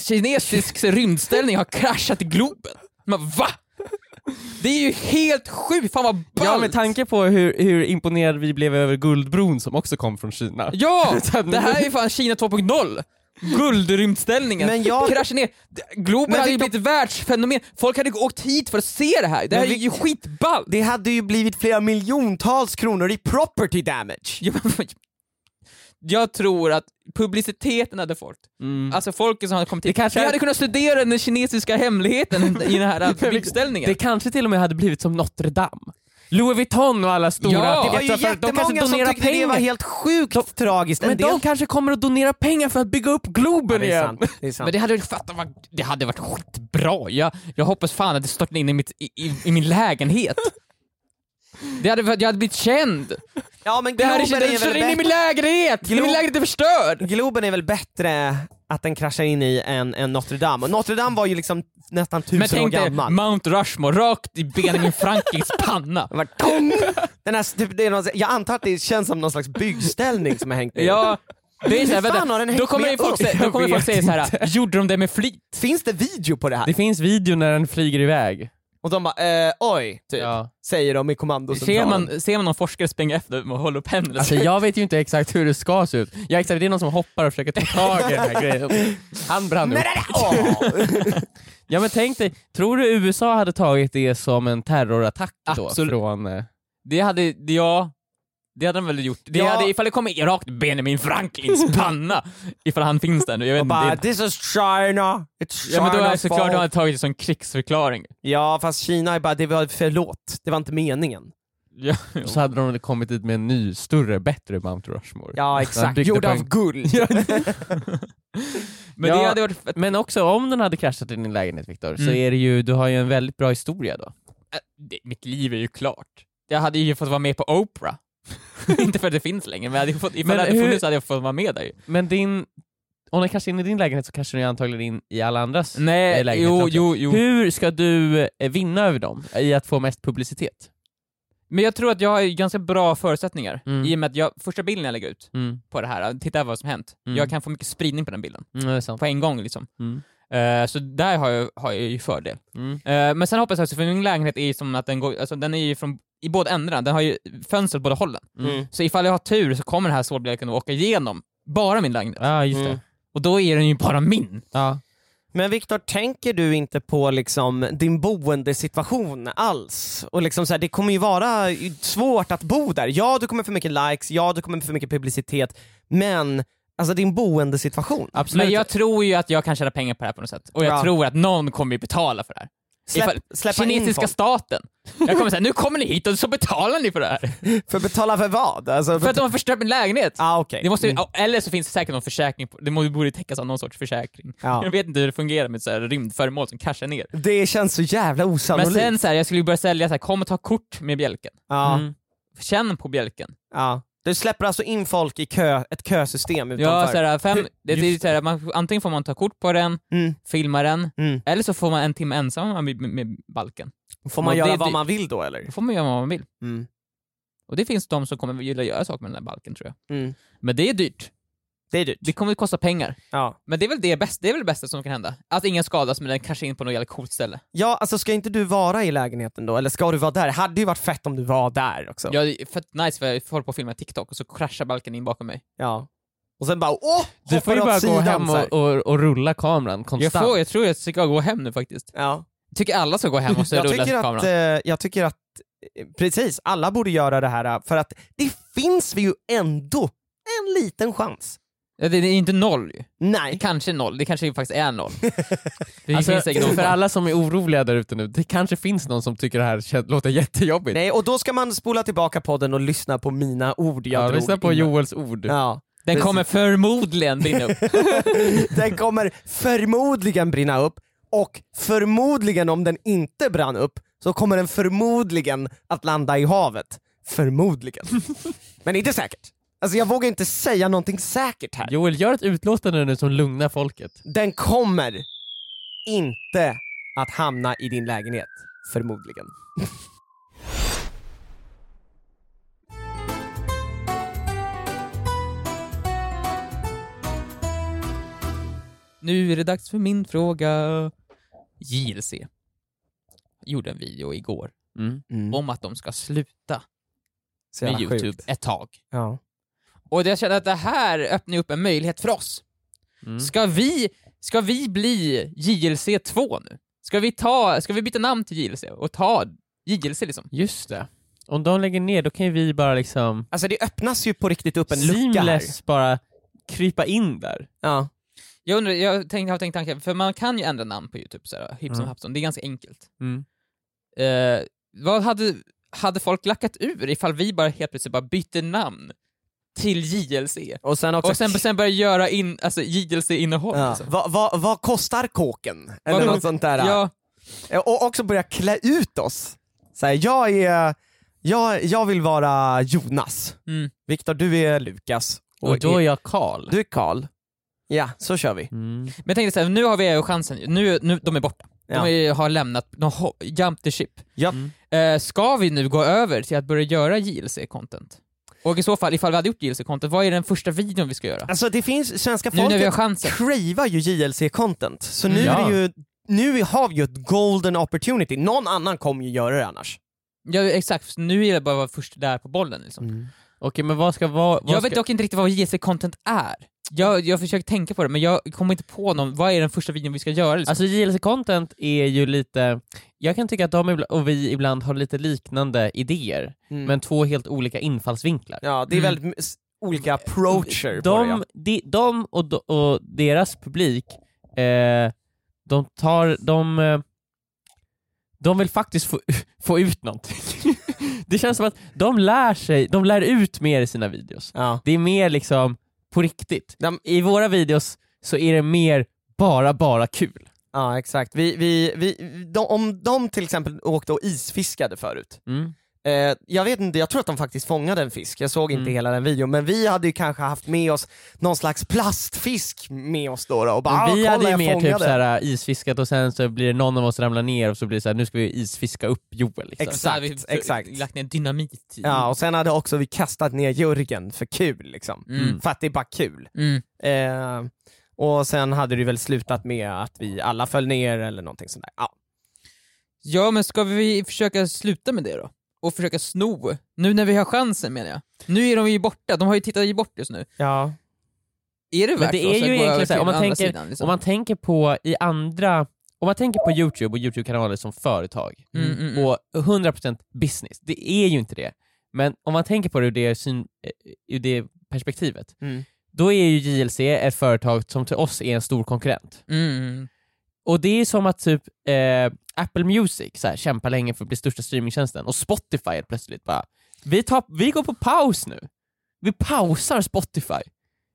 kinesisk rymdställning har kraschat i Globen. Men va? Det är ju helt sjukt, fan vad ballt! Ja, med tanke på hur, hur imponerade vi blev över Guldbron som också kom från Kina. Ja! [LAUGHS] Det här är ju fan Kina 2.0! Guldrymdställningen, Men jag- kraschar ner. Globen Men hade ju blivit världsfenomen, folk hade åkt hit för att se det här, det här Men är ju skitballt! Det hade ju blivit flera miljontals kronor i property damage. Ja, men- Jag tror att publiciteten hade fått, Mm. alltså folket som hade kommit hit, kanske vi hade kunnat studera den kinesiska hemligheten [LAUGHS] i den här utställningen. Det kanske till och med hade blivit som Notre Dame. Louis Vuitton och alla stora Ja, Det var ju de kanske jättemånga som donerar tyckte det pengar. var helt sjukt tragiskt. En Men del... de kanske kommer att donera pengar för att bygga upp Globen är igen. Det. [LAUGHS] Men det hade, fatta, vad, det hade varit skitbra, jag, jag hoppas fan att det störtade in i, mitt, i, i, i min lägenhet. [LAUGHS] Det hade, jag hade blivit känd. ja men Det här är, är, väl in i min lägenhet! Glo- Min lägenhet är förstörd! Globen är väl bättre att den kraschar in i än, än Notre Dame. Och Notre Dame var ju liksom nästan tusen Men år tänk dig gammal. Mount Rushmore rakt i Benjamin Franklins [LAUGHS] panna. Den här, typ, det är någon, jag antar att det känns som någon slags byggställning som har hängt ner. Ja, det är såhär, vänta, har den hängt då kommer folk, säga, då kommer folk säga såhär, gjorde de det med flit? Finns det video på det här? Det finns video när den flyger iväg. Och de bara eh, oj, typ, Ja. säger de i Ser kommandocentralen. man, ser man någon forskare springa efter och hålla upp händerna? Alltså jag vet ju inte exakt hur det ska se ut. Ja exakt, det är någon som hoppar och försöker ta tag i den här grejen. Han brann upp. [LAUGHS] Ja men tänk dig, tror du USA hade tagit det som en terrorattack då? Absolut. Från, eh, Det hade, ja, det hade de väl gjort. Det Ja. hade, ifall det kommer rakt Benjamin Franklins [LAUGHS] panna, ifall han finns där nu. Jag vet inte. bara det- this is China, it's Ja men då är det såklart fault. hade tagit det som krigsförklaring. Ja fast Kina är bara, det var förlåt, det var inte meningen. Ja, och så hade de kommit dit med en ny, större, bättre Mount Rushmore. Ja Han exakt, gjord av en- guld. [LAUGHS] men Ja. det hade varit. Men också om den hade kraschat i din lägenhet Viktor, så Mm. är det ju, du har ju en väldigt bra historia då. Äh, det, mitt liv är ju klart. Jag hade ju fått vara med på Oprah. [LAUGHS] inte för att det finns längre, men hade fått, ifall Men det hade hur- funnits hade jag fått vara med där ju. Men din, om den kraschar in i din lägenhet så kraschar den antagligen in i alla andras Nej, eh, lägenheter jo, också. jo, jo. Hur ska du eh, vinna över dem i att få mest publicitet? Men jag tror att jag har ganska bra förutsättningar, Mm. i och med att jag, första bilden jag lägger ut Mm. på det här, titta vad som hänt. Mm. Jag kan få mycket spridning på den bilden, Mm, på en gång liksom. Eh, så där har jag, har jag ju fördel. Eh, men sen hoppas jag för min lägenhet är ju som att den går, alltså den är ju från, i båda ändarna, den har ju fönster åt båda hållen. Mm. Så ifall jag har tur så kommer den här stålbjälken att åka igenom bara min lägenhet. Ja, just Mm. det. Och då är den ju bara min. Ja. Men Viktor, tänker du inte på liksom din boendesituation alls? Och liksom så här, det kommer ju vara svårt att bo där. Ja, du kommer få mycket likes, ja, du kommer få mycket publicitet, men alltså din boendesituation. Absolut. Men jag tror ju att jag kan tjäna pengar på det här på något sätt. Och jag Ja. tror att någon kommer ju betala för det här. Släpp, släppa in Kinesiska staten. Jag kommer säga, [LAUGHS] nu kommer ni hit och så betalar ni för det här. För betala för vad? Alltså, För att de har förstört min lägenhet. ah, okej. Det måste, Mm. Eller så finns det säkert någon försäkring, på, det borde täckas av någon sorts försäkring. Ja. Jag vet inte hur det fungerar med så här rymdföremål som kraschar ner. Det känns så jävla Men osannolikt. sen så här, jag skulle börja sälja så här, kom och ta kort med bjälken. ja, Mm. Känn på bjälken. ja. Du släpper alltså in folk i kö, ett kösystem utanför? Ja, så här, fem, det, är så här, man, antingen får man ta kort på den, Mm, filma den, mm. eller så får man en timme ensam med, med, med balken. Får man Och göra det- vad man vill då eller? Då får man göra vad man vill. Mm. Och det finns de som kommer vilja göra saker med den där balken tror jag. Mm. Men det är dyrt. Det är dyrt. Det kommer att kosta pengar. Ja. Men det är väl det, bästa, det, är väl det bästa som kan hända. Att ingen skadas men den kraschar in på något jävla coolt ställe. ja, alltså ska inte du vara i lägenheten då? Eller ska du vara där? Hade ju varit fett om du var där också. Ja, det är fett nice för jag håller på att filma TikTok och så kraschar balken in bakom mig. Ja. Och sen bara åh! Du får ju bara gå hem och, och, och rulla kameran Jag, konstant. får, jag tror jag ska gå hem nu faktiskt. Ja. Jag tycker alla ska gå hem och så [LAUGHS] Jag rulla tycker, att, kameran. eh, jag tycker att, eh, precis, alla borde göra det här eh, för att det finns ju ändå en liten chans. Ja, det är inte noll ju. Det Nej. kanske är noll, det kanske faktiskt är noll. [LAUGHS] Det Alltså, finns säkert någon för alla som är oroliga där ute nu, det kanske finns någon som tycker det här låter jättejobbigt. Nej, och då ska man spola tillbaka podden och lyssna på mina ord jag ja, drog lyssna på innan. Joels ord. Ja. Den precis. kommer förmodligen brinna upp. [LAUGHS] Den kommer förmodligen brinna upp och förmodligen om den inte brann upp så kommer den förmodligen att landa i havet. Förmodligen. [LAUGHS] Men inte säkert. Alltså jag vågar inte säga någonting säkert här. Joel, gör ett utlåtande nu som lugnar folket. Den kommer inte att hamna i din lägenhet. Förmodligen. [LAUGHS] Nu är det dags för min fråga. JLC gjorde en video igår Mm. om att de ska sluta med jävla YouTube sjukt. ett tag. Ja. Och jag känner att det här öppnar upp en möjlighet för oss. Mm. Ska vi, ska vi bli JLC 2 nu? Ska vi, ta, ska vi byta namn till JLC och ta JLC liksom? Just det. Om de lägger ner, då kan ju vi bara liksom Alltså det öppnas ju på riktigt upp en lucka här. bara krypa in där. Ja. Jag undrar, jag tänkte, har tänkt tanken, för man kan ju ändra namn på YouTube såhär, hipp som Mm. happson, det är ganska enkelt. Mm. Eh, vad hade, hade folk lackat ur ifall vi bara helt plötsligt bara bytte namn till JLC? Och sen också... Och sen, sen börja göra in, alltså JLC-innehåll ja. liksom. vad, vad, vad kostar kåken? Eller Vad- något sånt där. Ja, Och också börja klä ut oss. Så här, jag är... Jag, jag vill vara Jonas. mm. Viktor, du är Lukas. Och då är jag Karl. Du är Karl. Ja, så kör vi. Mm. Men jag tänkte såhär, nu har vi chansen, nu, nu, de är borta. Ja. De har lämnat, de har jump the ship. Ja. Mm. Eh, ska vi nu gå över till att börja göra JLC-content? Och i så fall, ifall vi hade gjort JLC-content, vad är den första videon vi ska göra? Alltså det finns, svenska Nu folket cravar ju JLC-content. Så nu, Ja. är det ju, nu har vi ju ett golden opportunity. Någon annan kommer ju göra det annars. Ja exakt, nu är det bara att vara först där på bollen liksom. Okej, men vad ska vara... Vad Jag ska... vet dock inte riktigt vad JLC-content är. Jag, jag försöker tänka på det, men jag kommer inte på någon, vad är den första videon vi ska göra? Liksom? Alltså JLC content är ju lite, jag kan tycka att de och vi ibland har lite liknande idéer, Mm. men två helt olika infallsvinklar. Ja, det är Mm. väldigt m- s- olika approacher på det. De, de, de och, de och deras publik, eh, de tar, de, eh, de vill faktiskt få, [LAUGHS] få ut någonting. [LAUGHS] det känns som att de lär sig, de lär ut mer i sina videos. Ja. Det är mer liksom på riktigt. De- I våra videos så är det mer bara, bara kul. ja, exakt. Vi, vi, vi, de, om de till exempel åkte och isfiskade förut, Mm. Eh, jag vet inte, jag tror att de faktiskt fångade en fisk, jag såg inte Mm. hela den videon, men vi hade ju kanske haft med oss någon slags plastfisk med oss då, då och bara Men ah, vi kolla hade ju mer typ såhär, isfiskat och sen så blir det någon av oss ramlar ner och så blir det såhär, nu ska vi isfiska upp Joel. Liksom. Exakt, vi exakt. lagt ner dynamit i. Ja, och sen hade också vi kastat ner Jörgen för kul liksom. Mm. För att det är bara kul. Mm. Eh, och sen hade det väl slutat med att vi alla föll ner eller någonting sånt där. Ja. Ja, men ska vi försöka sluta med det då? Och försöka sno? Nu när vi har chansen menar jag. Nu är de ju borta, de har ju tittat bort just nu. ja. är det Men värt det för oss är ju egentligen så här, till om man, tänker, sidan, liksom? om man tänker på i andra, om man tänker på Youtube och Youtube-kanaler som företag, Mm, mm, mm. och 100% business, det är ju inte det. Men om man tänker på det ur det, syn, eh, ur det perspektivet, Mm. då är ju JLC ett företag som till oss är en stor konkurrent. Mm. Och det är som att typ eh, Apple Music så här, kämpar länge för att bli största streamingtjänsten, och Spotify helt plötsligt bara, vi, tar, vi går på paus nu. Vi pausar Spotify.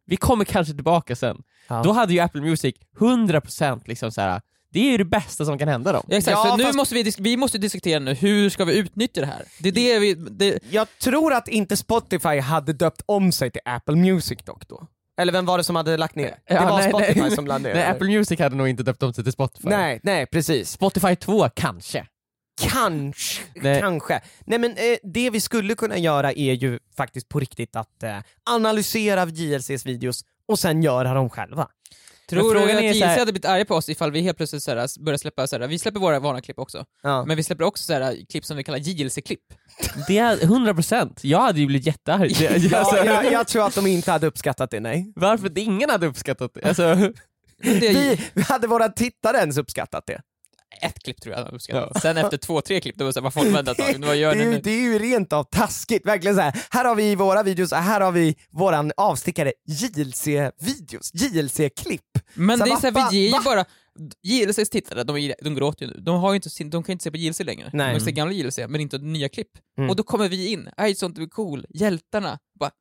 Vi kommer kanske tillbaka sen. Ja. Då hade ju Apple Music 100% liksom så här. det är ju det bästa som kan hända dem. Ja, exakt, Ja, så nu fast- måste vi, vi måste diskutera nu, hur ska vi utnyttja det här? Det är det vi... Det, Jag tror att inte Spotify hade döpt om sig till Apple Music dock då. Eller vem var det som hade lagt ner? det Ja, var nej, Spotify nej. som [LAUGHS] lade ner. Nej, eller? Apple Music hade nog inte döpt om sig till Spotify. nej, nej precis. Spotify 2 kanske. Kanske, Nej. kanske. Nej men eh, det vi skulle kunna göra är ju faktiskt på riktigt att eh, analysera JLCs videos och sen göra dem själva. Tror du att är så JLC här- hade blivit arga på oss ifall vi helt plötsligt såhär, börjar släppa såhär, vi släpper våra vanliga klipp också, Ja. men vi släpper också såhär, klipp som vi kallar JLC-klipp. [LAUGHS] Det är 100%. Jag hade ju blivit jättearg. Det- [LAUGHS] Ja, alltså, jag, jag tror att de inte hade uppskattat det, nej. Varför? Ingen hade uppskattat det. Alltså, [LAUGHS] Det vi hade våra tittare ens uppskattat det. Ett klipp tror jag uppskattar. Sen efter två, tre klipp, då var det såhär, vad folk väntar ett tag, vad gör [LAUGHS] det, är ju, nu? det är ju rent av taskigt, verkligen så här. har vi våra videos, här har vi våran avstickare JLC-videos, JLC-klipp. Men Så det är såhär, vi ger ju va? bara, JLCs tittare, de, är- de gråter ju nu, de, har inte de kan inte se på JLC längre. Nej. De ser gamla JLC, men inte nya klipp. Mm. Och då kommer vi in, aj sånt är cool, hjältarna, bara,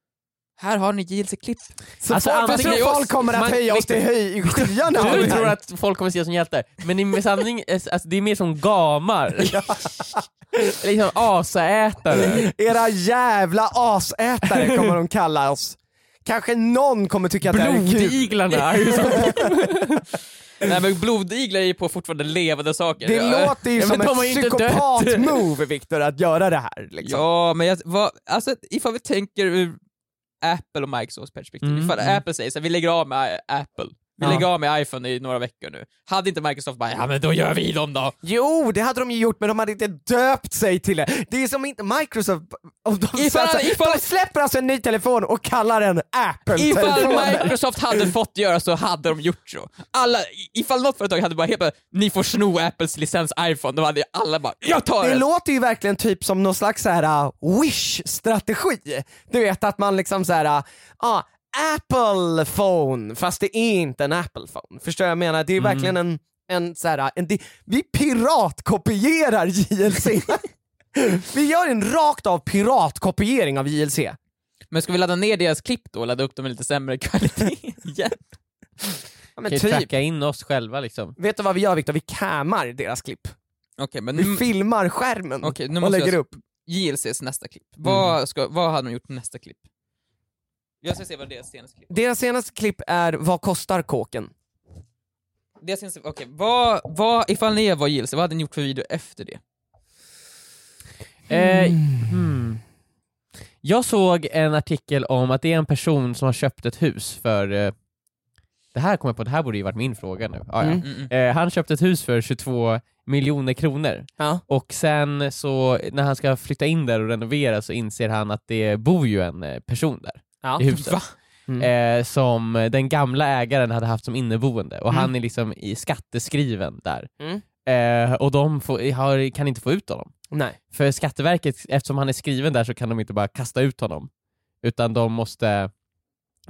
här har ni JLC-klipp. Så Alltså, folk, jag antingen- tror folk kommer att Man- höja oss till höj, [LAUGHS] i skyarna. du tror att folk kommer se oss som hjältar, men i sanning, alltså, det är mer som gamar. [LAUGHS] [LAUGHS] liksom asaätare. Era jävla asätare kommer de kalla oss. Kanske någon kommer tycka att det här är kul. Blodiglarna. Nej men blodiglar är ju på fortfarande levande saker. Det Ja. låter ju Ja, som ett psykopat-move Viktor att göra det här. Liksom. Ja, men jag, vad, alltså ifall vi tänker ur Apple och Microsofts perspektiv, Mm, ifall mm. Apple säger så här, vi lägger av med Apple, vi Ja. lägger av med iPhone i några veckor nu. Hade inte Microsoft bara, ja men då gör vi dem då. Jo, det hade de ju gjort men de hade inte döpt sig till det. Det är som inte Microsoft, om de, Ifall- alltså, ifall- de släpper alltså en ny telefon och kallar den Ifall Apple-telefon. Microsoft hade [LAUGHS] fått göra så hade de gjort så. Alla, ifall något företag hade bara helt bara, ni får sno Apples licens iPhone, då hade alla bara, jag tar Det den! låter ju verkligen typ som någon slags så här uh, wish-strategi. Du vet att man liksom så här, uh, ah, Apple phone, fast det är inte en Apple phone. Förstår jag jag menar? Det är verkligen en, en så här, en, vi piratkopierar JLC. [LAUGHS] vi gör en rakt av piratkopiering av JLC. Men ska vi ladda ner deras klipp då och ladda upp dem med lite sämre kvalitet [LAUGHS] igen? Ja, men Kan typ. tracka in oss själva liksom. Vet du vad vi gör Viktor? Vi cammar deras klipp. Okej, men Vi nu, filmar skärmen nu och lägger jag, upp. JLCs nästa klipp. Vad, ska, vad hade de gjort nästa klipp? Jag ska se vad deras senaste klipp Deras senaste klipp är Vad kostar kåken? Deras senaste, okej, vad, vad, ifall ni var JLC, vad hade ni gjort för video efter det? Eh, hmm. Jag såg en artikel om att det är en person som har köpt ett hus för, eh, det här kommer på, det här borde ju varit min fråga nu. Ah, ja. Mm. Mm, mm. eh, han köpte ett hus för 22 miljoner kronor Ja. och sen så när han ska flytta in där och renovera så inser han att det bor ju en eh, person där Ja. i huset. Va? Mm. Eh, som den gamla ägaren hade haft som inneboende och Mm. han är liksom i skatteskriven där. Mm. Eh, och de får, har, kan inte få ut honom. Nej. För Skatteverket, eftersom han är skriven där så kan de inte bara kasta ut honom. Utan de måste,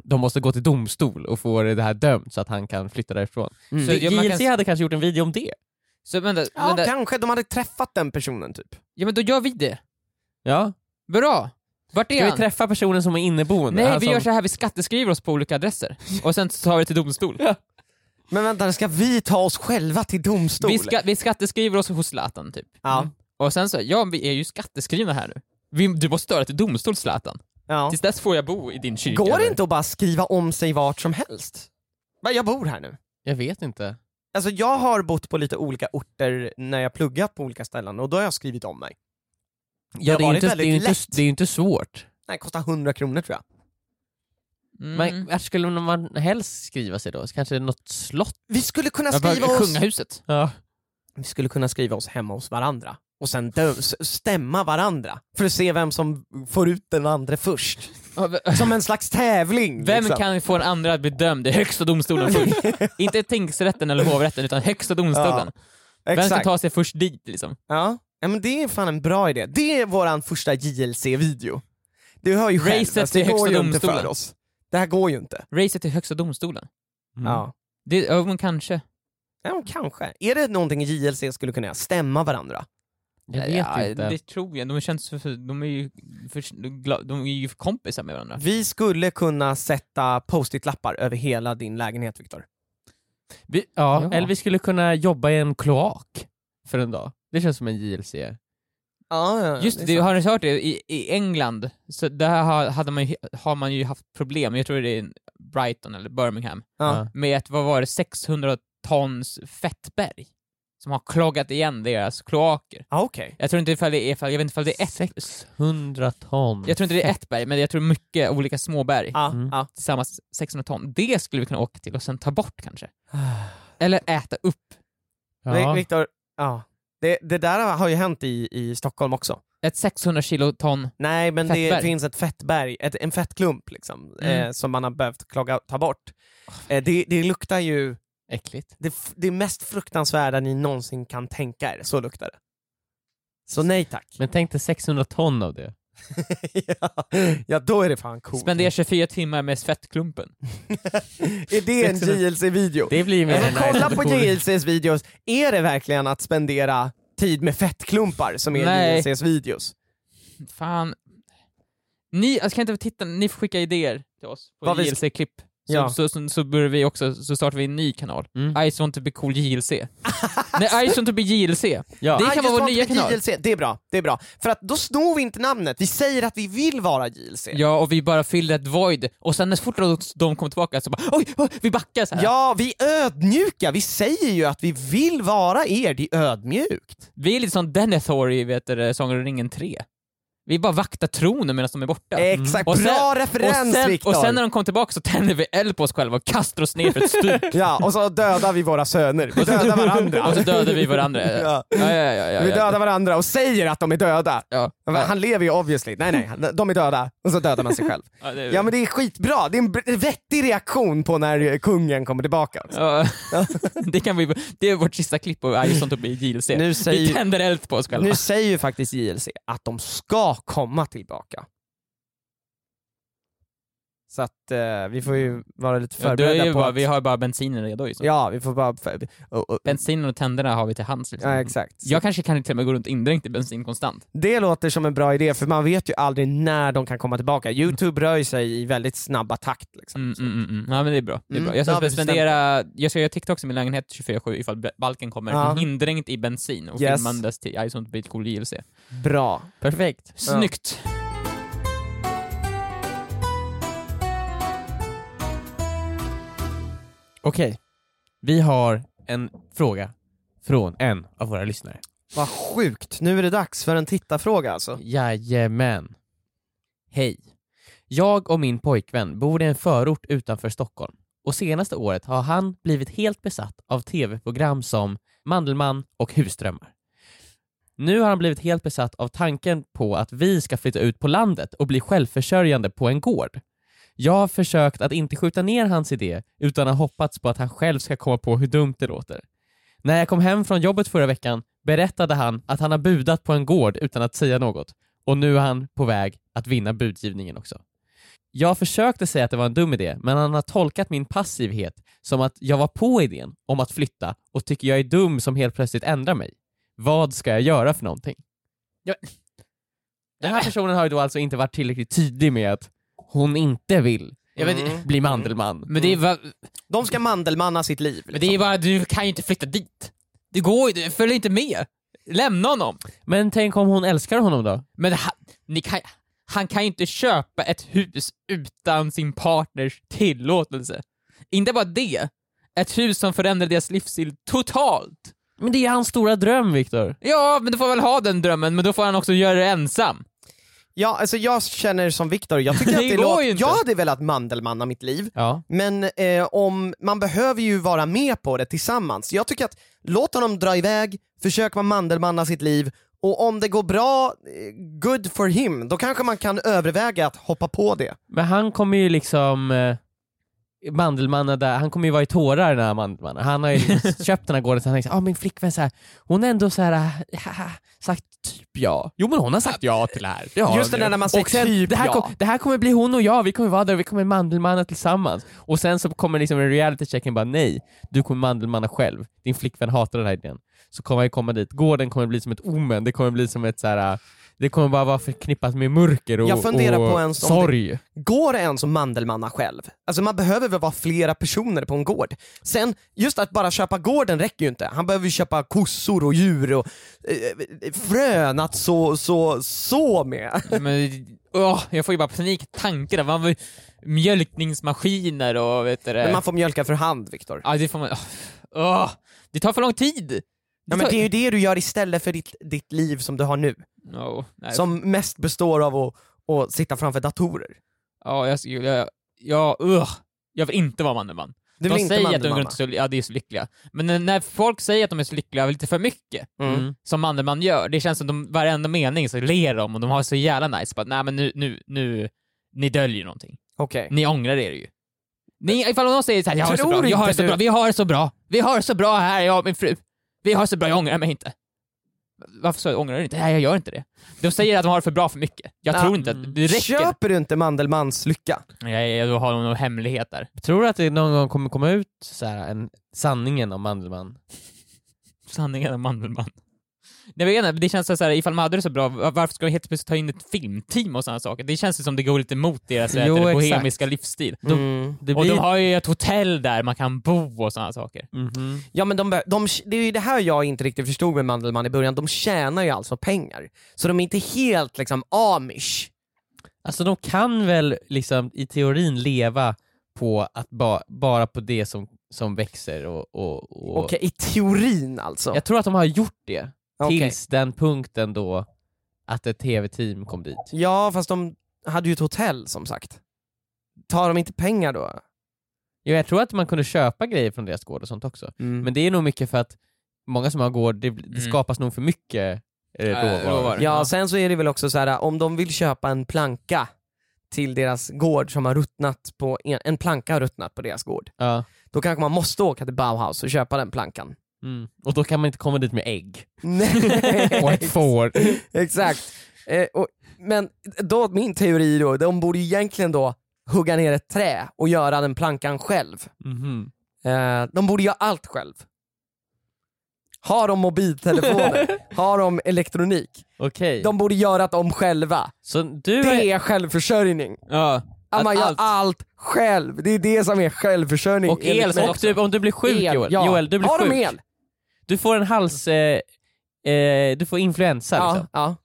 de måste gå till domstol och få det här dömt så att han kan flytta därifrån. Mm. Så JLC kan- hade kanske gjort en video om det. Så vänta, Ja, vänta. kanske de hade träffat den personen typ. ja men då gör vi det. Ja. Bra! Vart är Ska vi han? träffa personen som är inneboende? Nej, Han vi gör så här, vi skatteskriver oss på olika adresser, och sen tar vi till domstol. Men vänta, ska vi ta oss själva till domstol? Vi, ska, vi skatteskriver oss hos Zlatan typ. Ja. Och sen så, ja vi är ju skatteskrivna här nu. Vi, du måste störa till domstol Zlatan. Ja. Tills dess får jag bo i din kyrka. Går det eller? inte att bara skriva om sig vart som helst? Va, Jag bor här nu. Jag vet inte. Alltså jag har bott på lite olika orter när jag pluggat på olika ställen och då har jag skrivit om mig. Ja, har det, är inte, det, är inte, det är ju inte svårt. Nej, det kostar 100 kronor tror jag. Mm. Men vart skulle man helst skriva sig då? Kanske något slott? Vi skulle kunna skriva oss... Kungahuset. Ja. Vi skulle kunna skriva oss hemma hos varandra. och sen stämma varandra för att se vem som får ut den andra först. [LAUGHS] Som en slags tävling. Vem liksom. kan få en andra att bli dömd i högsta domstolen [LAUGHS] först? Inte tingsrätten eller hovrätten, utan högsta domstolen. Vem ska ta sig först dit liksom? Ja. Ja, men det är fan en bra idé. Det är våran första JLC-video. Du hör ju själv, Racet alltså, det till går högsta ju inte domstolen. för oss. Det här går ju inte. Racet till högsta domstolen? Mm. Ja. Det, ja, men kanske. Ja, men kanske. Är det någonting JLC skulle kunna göra? Stämma varandra? Jag vet ja, inte. Det tror jag. De, känns för, för, de, är ju för, gla- de är ju kompisar med varandra. Vi skulle kunna sätta post-it-lappar över hela din lägenhet, Viktor. Vi, ja, Ja. eller vi skulle kunna jobba i en kloak för en dag. Det känns som en JLC. Ja, ja, Just det, sant. har ni hört det? I, I England, så där har, hade man ju, har man ju haft problem, jag tror det är Brighton eller Birmingham, Ja. med ett, vad var det, 600 tons fettberg som har kloggat igen deras kloaker. Ja, Okej. Jag tror inte ifall det är, ifall, jag vet inte ifall det är ett, 600 ton. jag tror inte det är ett berg, men jag tror mycket olika små berg. Ja, Mm. ja. Tillsammans 600 ton. Det skulle vi kunna åka till och sen ta bort kanske. Eller äta upp. Ja. Vi- Viktor, ja. Det, det där har ju hänt i, i Stockholm också. Ett 600 kiloton. Nej men det Fettberg. finns ett fettberg, ett, en fettklump liksom, Mm. eh, som man har behövt klaga, ta bort. Eh, det, det luktar ju, Äckligt. det, det mest fruktansvärda ni någonsin kan tänka er, så luktar det. Så nej tack. Men tänk dig 600 ton av det. Ja, [LAUGHS] ja då är det fan coolt. Spendera 24 timmar med fettklumpen. [LAUGHS] är det en 600 JLC-video? Det blir mer än kolla på. JLCs videos, är det verkligen att spendera tid med fettklumpar som är Nej. JLCs videos? Fan. Ni, alltså, kan inte titta, ni får skicka idéer till oss på JLC-klipp. Så, Ja. så, så, så börjar vi också, så startar vi en ny kanal. Mm. Ice want to be cool JLC. [LAUGHS] Nej, Ice want to be JLC. Ja. Det I kan just vara vår nya kanal. JLC. Det är bra, det är bra. För att då snor vi inte namnet, vi säger att vi vill vara JLC. Ja, och vi bara fyller ett void, och sen när så fort de kommer tillbaka så bara oj, oj vi backar så här. Ja, vi är ödmjuka, vi säger ju att vi vill vara er, det är ödmjukt. Vi är lite som Denethor i Sagan om ringen 3. Vi bara vaktar tronen medan de är borta. Exakt, Och sen- bra och, referens sen, Viktor! och sen när de kommer tillbaka så tänder vi eld på oss själva och kastar oss ner för ett stup. [LAUGHS] Ja, och så dödar vi våra söner, vi dödar varandra. [LAUGHS] och så dödar vi varandra. Ja. Ja, ja, Vi dödar varandra och säger att de är döda. Han lever ju obviously, nej nej, de är döda, och så dödar man sig själv. [LAUGHS] Ja, det är- Ja men det är skitbra, det är en vettig reaktion på när kungen kommer tillbaka. Ja, det, kan vi, det är vårt sista klipp på I sånt upp i JLC. Nu säger- Vi tänder eld på oss själva. Nu säger ju faktiskt JLC att de ska komma tillbaka. Så att eh, vi får ju vara lite ja, förberedda ju på bara, att... Vi har bara bensinen redo ju. Så. Ja, vi får bara... För... och- och- Bensinen och tänderna har vi till hands. Liksom. Ja, exakt. Jag kanske kan till och med gå runt indränkt i bensin konstant. Det låter som en bra idé, för man vet ju aldrig när de kan komma tillbaka. Youtube rör ju sig i väldigt snabba takt. Liksom. Mm, mm, mm, mm. Ja men det är bra. Det är Mm, bra. Jag ska spendera, jag ska göra TikToks i min lägenhet 24-7 ifall balken kommer, Ja. indränkt i bensin och Yes. filmandes till I sånt bit cool JLC. Bra. Perfekt. Snyggt! Okej. Vi har en fråga från en av våra lyssnare. Vad sjukt, nu är det dags för en tittarfråga alltså. Jajamän. Hej. Jag och min pojkvän bor i en förort utanför Stockholm och senaste året har han blivit helt besatt av tv-program som Mandelmann och Husdrömmar. Nu har han blivit helt besatt av tanken på att vi ska flytta ut på landet och bli självförsörjande på en gård. Jag har försökt att inte skjuta ner hans idé utan har hoppats på att han själv ska komma på hur dumt det låter. När jag kom hem från jobbet förra veckan berättade han att han har budat på en gård utan att säga något och nu är han på väg att vinna budgivningen också. Jag försökte säga att det var en dum idé, men han har tolkat min passivhet som att jag var på idén om att flytta och tycker jag är dum som helt plötsligt ändrar mig. Vad ska jag göra för någonting? Den här personen har ju då alltså inte varit tillräckligt tydlig med att hon inte vill Mm. bli Mandelmann. men det är bara, De ska mandelmanna sitt liv. men det är Liksom. bara, du kan ju inte flytta dit. Det går ju, följ inte med. Lämna honom. Men tänk om hon älskar honom då? Men han, ni kan, han kan ju inte köpa ett hus utan sin partners tillåtelse. Inte bara det, ett hus som förändrar deras livsstil totalt. Men det är hans stora dröm Viktor. Ja, men då får väl ha den drömmen, men då får han också göra det ensam. Ja, alltså jag känner som Viktor, jag tycker [LAUGHS] att Det det går låter... inte. Jag hade velat mandelmanna mitt liv, Ja. men eh, om, man behöver ju vara med på det tillsammans. Jag tycker att låt honom dra iväg, försök vara mandelmanna sitt liv Och om det går bra, eh, good for him, då kanske man kan överväga att hoppa på det. Men han kommer ju liksom eh, Mandelmannen där, han kommer ju vara i tårar när Mandelmannen, han har ju [LAUGHS] köpt den här gården så han tänker ah, min flickvän så här, hon är ändå så här, haha, sagt typ ja. Jo men hon har sagt ja till det här. Det har Just det där när man säger sen, typ det, här ja. kom, det här kommer bli hon och jag, vi kommer vara där, vi kommer Mandelmannen tillsammans. Och sen så kommer liksom en reality checken bara nej, du kommer Mandelmannen själv, din flickvän hatar den här idén. Så kommer jag komma dit, gården kommer bli som ett omen, det kommer bli som ett så här. Det kommer bara vara förknippat med mörker och, Jag funderar och på ens om det- sorg. Går det ens att mandelmanna själv? Alltså man behöver väl vara flera personer på en gård. Sen, just att bara köpa gården räcker ju inte. Han behöver ju köpa kossor och djur och eh, frön att så, så, så med. [LAUGHS] Men, åh, jag får ju bara panik tanken, man har mjölkningsmaskiner och vet du det. Men man får mjölka för hand Viktor. Ja, det får man... Åh, det tar för lång tid! Ja, men det är ju det du gör istället för ditt, ditt liv som du har nu. No. Som mest består av att, att sitta framför datorer. Ja, jag, jag, jag, ugh, jag vill inte vara Mandelmann. Du De säger att de går så, ja, är så lyckliga. Men när- folk säger att de är så lyckliga lite för mycket, Mm. som Mandelmann gör, det känns som de, varenda mening så ler de och de har så jävla nice på att nej men nu, nu, nu, ni döljer någonting. Okej. Ni ångrar er ju. Ni, ifall någon säger såhär, jag har det så har det bra, vi har det så bra, vi har det så bra här, jag och min fru. Vi har det så bra, jag ångrar mig inte. Varför så ångrar du inte? Nej, jag gör inte det. De säger att de har det för bra för mycket. Jag Ja. tror inte att det räcker. Köper du inte Mandelmans lycka? Nej, jag, då har de någon hemlighet där. Tror du att det någon gång kommer komma ut så här, en sanningen om Mandelmann? Sanningen om Mandelmann. Jag vet inte, det känns så här, ifall man hade det så bra, varför ska de helt plötsligt ta in ett filmteam och sådana saker? Det känns ju som det går lite emot deras Jo, jo, exakt. bohemiska livsstil. Mm. Det Och blir... de har ju ett hotell där man kan bo och sådana saker. Mhm. Ja men de, de, det är ju det här jag inte riktigt förstod med Mandelmann i början, de tjänar ju alltså pengar. Så de är inte helt liksom amish. Alltså de kan väl liksom i teorin leva på att ba, bara på det som, som växer och... och, och... Okej, i teorin alltså. Jag tror att de har gjort det, Okej. tills den punkten då att ett tv-team kom dit. Ja fast de hade ju ett hotell som sagt. Tar de inte pengar då? Jo, jag tror att man kunde köpa grejer från deras gård och sånt också. Mm. Men det är nog mycket för att många som har gård, det, det Mm. skapas nog för mycket Äh, råvaror. Ja. sen så är det väl också så här om de vill köpa en planka till deras gård som har ruttnat på, en, en planka har ruttnat på deras gård. Ja. Då kanske man måste åka till Bauhaus och köpa den plankan. Mm. Och då kan man inte komma dit med ägg. Nej. [LAUGHS] Och ett får. Exakt. Eh, och, men då, min teori då, de borde ju egentligen då hugga ner ett trä och göra den plankan själv. Mhm. Eh, de borde göra allt själv. Har de mobiltelefoner? [LAUGHS] har de elektronik? Okej. De borde göra dem själva. Så du Det är... är självförsörjning. Ja, Att man gör allt. allt själv. Det är det som är självförsörjning. Och el, och typ, om du blir sjuk El, Joel, ja. Joel, du blir Har sjuk. de el? Du får en hals... Eh, eh, du får influensa Ja, liksom. ja.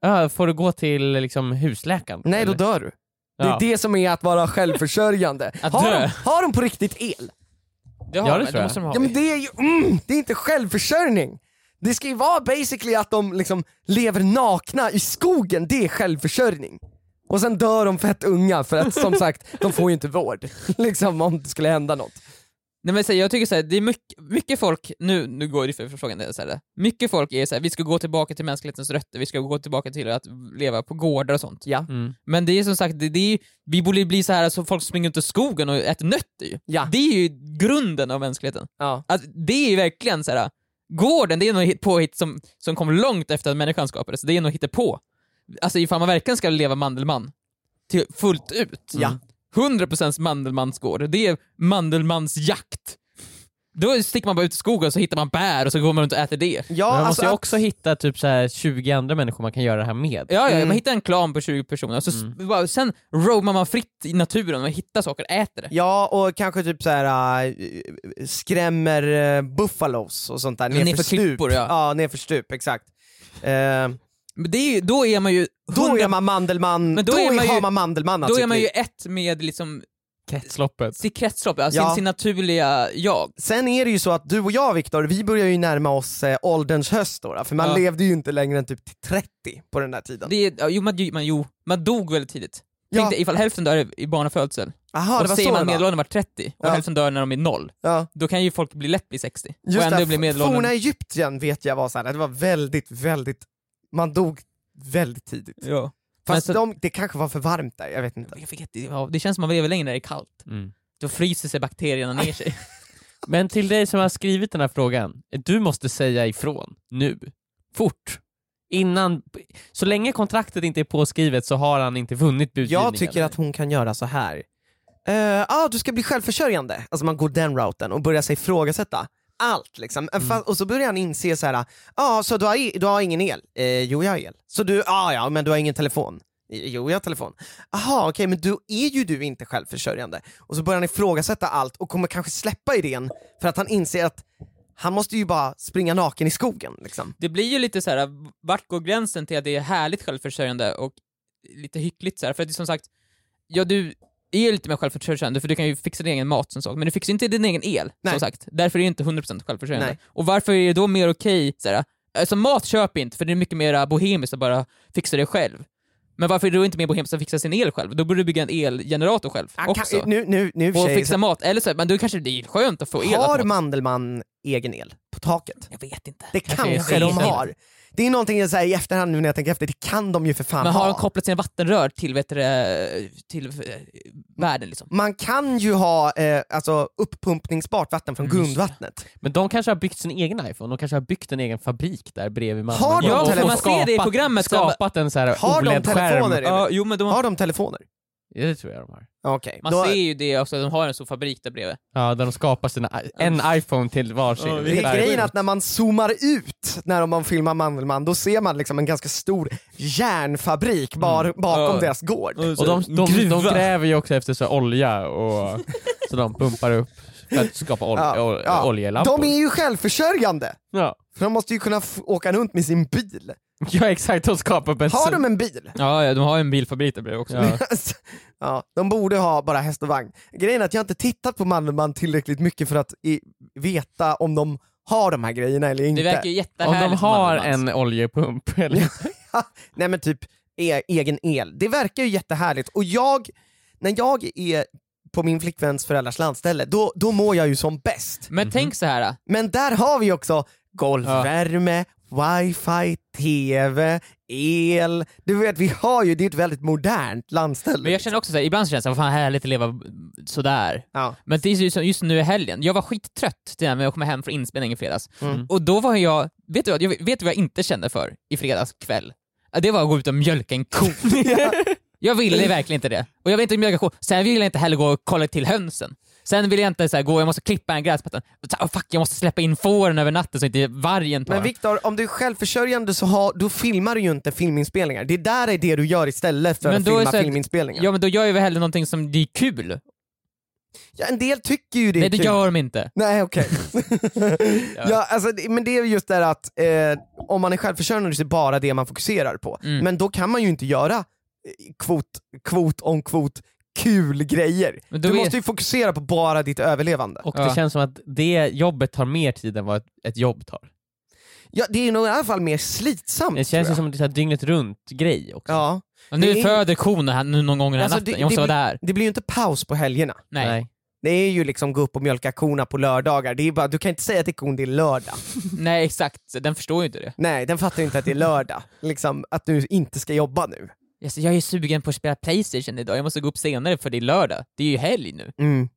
Ja, får du gå till liksom, husläkaren? Nej, då eller? dör du. Det är Ja. det som är att vara självförsörjande. [LAUGHS] Att har, dö. de, har de på riktigt el? Det har Ja, det de, tror jag. de. Ja men det är ju, mm, det är inte självförsörjning. Det ska ju vara basically att de liksom lever nakna i skogen, det är självförsörjning. Och sen dör de fett unga för att som [LAUGHS] sagt, de får ju inte vård. liksom om det skulle hända något. Nej, men så, här, jag tycker så här, det är mycket, mycket folk, nu, nu går det för är så här, mycket folk är så här, vi ska gå tillbaka till mänsklighetens rötter, vi ska gå tillbaka till att leva på gårdar och sånt. Ja. Mm. Men det är som sagt, det, det är, vi borde bli så här så folk springer ut i skogen och äter nötter ju. Ja. Det är ju grunden av mänskligheten. Ja. Att det är ju verkligen så här. gården det är något påhitt som, som kom långt efter att människan skapades, det är något hittepå. Alltså ifall man verkligen ska leva Mandelmann till, fullt ut, Ja. 100% Mandelmansgård, det är Mandelmansjakt. Då sticker man bara ut i skogen och så hittar man bär och så går man runt och äter det. Ja, man alltså måste ju att- också hitta typ så här 20 andra människor man kan göra det här med. Ja, ja, Mm. man hittar en klan på 20 personer, och så Mm. bara, sen roamar man fritt i naturen och hittar saker och äter det. Ja, och kanske typ så här äh, skrämmer äh, buffalos och sånt där Ja, nerför nerför stup. klippor, ja. ja, nerför stup, exakt. Eh, Men det är ju, då är man ju... då 100 är man Mandelmann, Men då, då är man ju- har man Mandelmann då är man ju ett med liksom Kretsloppet. sitt kretslopp, alltså Ja. sin, sin naturliga jag. Sen är det ju så att du och jag Viktor, vi börjar ju närma oss eh, ålderns höst då, då, för man Ja. levde ju inte längre än typ till 30 på den där tiden. Det jo, man, man, jo, man dog väldigt tidigt. Ja. Tänk dig ifall hälften dör i barnafödsel, Aha, det och var säger så man medelåldern var 30, och Ja. hälften dör när de är noll, Ja. då kan ju folk bli lätt bli 60. Just och ändå det, bli f- medelåldern... forna Egypten vet jag var så här, det var väldigt, väldigt man dog väldigt tidigt. Ja. Fast Men så- de, det kanske var för varmt där, jag vet inte. Jag vet, ja, det känns som man lever längre när det är kallt. Mm. Då fryser sig bakterierna ner sig. [LAUGHS] Men till dig som har skrivit den här frågan, du måste säga ifrån nu. Fort. Innan, så länge kontraktet inte är påskrivet så har han inte vunnit budgivningen. Jag tycker att hon kan göra så här. Eh, ah, du ska bli självförsörjande. Alltså man går den routen och börjar sig ifrågasätta allt. Liksom. Mm. Och så börjar han inse så här. ja så du har, du har ingen el? Eh, jo jag har el. Så du, ah, ja men du har ingen telefon? Jo jag har telefon. Aha okej men då är ju du inte självförsörjande. Och så börjar han ifrågasätta allt och kommer kanske släppa idén för att han inser att han måste ju bara springa naken i skogen. Liksom. Det blir ju lite så här, vart går gränsen till att det är härligt självförsörjande och lite hyckligt så här, för att det är som sagt, ja du är lite mer självförsörjande för du kan ju fixa din egen mat som sagt, men du fixar inte din egen el, Nej. som sagt. Därför är det inte 100% självförsörjande. Nej. Och varför är det då mer okej, så här, alltså mat köp inte, för det är mycket mer bohemiskt att bara fixa det själv. Men varför är det då inte mer bohemiskt att fixa sin el själv? Då borde du bygga en elgenerator själv Han också. kan, nu, nu, nu och fixa mat, eller så, men då kanske det är skönt att få el. har Mandelmann egen el på taket? Jag vet inte. Det Kanske kanske de har. Det är någonting jag säger i efterhand nu när jag tänker efter, det kan de ju för fan Men har ha. de kopplat sina vattenrör till, vet du, till eh, världen liksom? Man kan ju ha eh, alltså, uppumpningsbart vatten från Mm, grundvattnet. Men de kanske har byggt sin egen iPhone, de kanske har byggt en egen fabrik där bredvid Malmö. Har de Och- och telefon? man ser det i skapat- programmet, så- Skapat en så här Har de OLED-skärm. telefoner? Ja, jo men de har, Har de telefoner? Ja, det tror jag de har. Okej. man då- ser ju det också, de har en stor fabrik där bredvid. Ja, där de skapar sina, en iPhone till varsin. Ja, det är grejen att när man zoomar ut när man filmar Mandelmann, då ser man liksom en ganska stor järnfabrik bar, bakom Mm. Ja. deras gård. Och de, de, de gräver ju också efter så olja, och, [LAUGHS] så de pumpar upp för att skapa ol, Ja, ol, ja. oljelampor. De är ju självförsörjande, ja. för de måste ju kunna f- åka runt med sin bil. [LAUGHS] ja, exakt, de skapar bensin. Har de en bil? Ja, ja, de har en bilfabrik där bredvid också. Ja. [LAUGHS] ja, de borde ha bara häst och vagn. Grejen är att jag inte tittat på Mandelmann tillräckligt mycket för att i, veta om de har de här grejerna eller inte. Det verkar ju Om jättehärligt. de har en oljepump, [LAUGHS] eller? Nej men typ e egen el. Det verkar ju jättehärligt och jag, när jag är på min flickväns föräldrars landställe, då, då mår jag ju som bäst. Men tänk så här. Men där har vi också golvvärme, wifi, tv, el. Du vet vi har ju, det är ett väldigt modernt landställe. Men jag känner också så här, ibland så känns det, vad fan härligt att leva sådär. ja. Men det är just nu i helgen, jag var skittrött när jag kom hem från inspelningen i fredags. Mm. Och då var jag, vet du vad, jag vet du vad jag inte kände för i fredags kväll? Det var att gå ut och mjölka en ko. [LAUGHS] Jag ville verkligen inte det. Och jag vill inte mjölka ko. Sen vill jag inte heller gå och kolla till hönsen. Sen vill jag inte så här, gå, jag måste klippa en gräsmatta. Oh, fuck, jag måste släppa in fåren över natten så inte vargen tar Men Viktor, om du är självförsörjande så har, då filmar du ju inte filminspelningar. Det där är det du gör istället för Men att filma här- filminspelningar. Ja men då gör jag väl hellre någonting som det är kul. Ja, en del tycker ju det är Nej det kul. gör de inte. Nej okej. [LAUGHS] ja. alltså, det- men det är just det att eh, om man är självförsörjande så är det bara det man fokuserar på. Mm. Men då kan man ju inte göra eh, kvot, kvot om kvot kul grejer. Du är- måste ju fokusera på bara ditt överlevande. Och Ja. det känns som att det jobbet tar mer tid än vad ett, ett jobb tar. Ja, det är nog i alla fall mer slitsamt. Det känns ju som en här dygnet runt grej också. Ja. Och nu är- föder kon här nu någon gång den här Alltså, natten, det- jag måste det vara där. Det blir ju inte paus på helgerna. Nej. Det är ju liksom gå upp och mjölka korna på lördagar. Det är bara, du kan inte säga till kon det är lördag. [LAUGHS] Nej exakt, den förstår ju inte det. Nej, den fattar ju inte att det är lördag. Liksom, att du inte ska jobba nu. Alltså, jag är sugen på att spela Playstation idag, jag måste gå upp senare för det är lördag. Det är ju helg nu. Mm.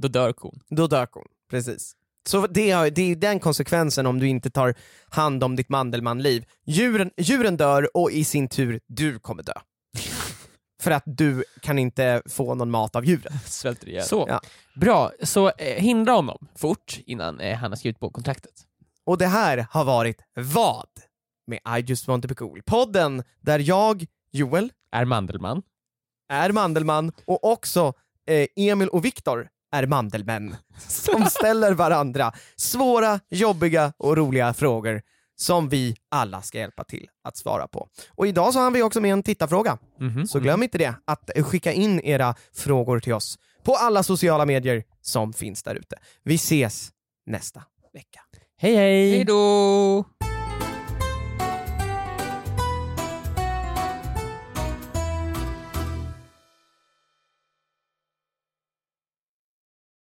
Då dör kon. Då dör kon, precis. Så det, har- det är den konsekvensen om du inte tar hand om ditt Mandelmann-liv. Djuren, djuren dör och i sin tur, du kommer dö. [LAUGHS] För att du kan inte få någon mat av djuren. Svälter ihjäl. Så, Ja. bra. Så eh, hindra honom fort innan eh, han har skrivit på kontraktet. Och det här har varit Vad? Med I just want to be cool. Podden där jag, Joel, Är Mandelmann. är Mandelmann och också eh, Emil och Viktor är Mandelmän [LAUGHS] som ställer varandra svåra, jobbiga och roliga frågor som vi alla ska hjälpa till att svara på. Och idag så har vi också med en tittarfråga, Mhm. så glöm inte det, att skicka in era frågor till oss på alla sociala medier som finns där ute. Vi ses nästa vecka. Hej hej! Hej då!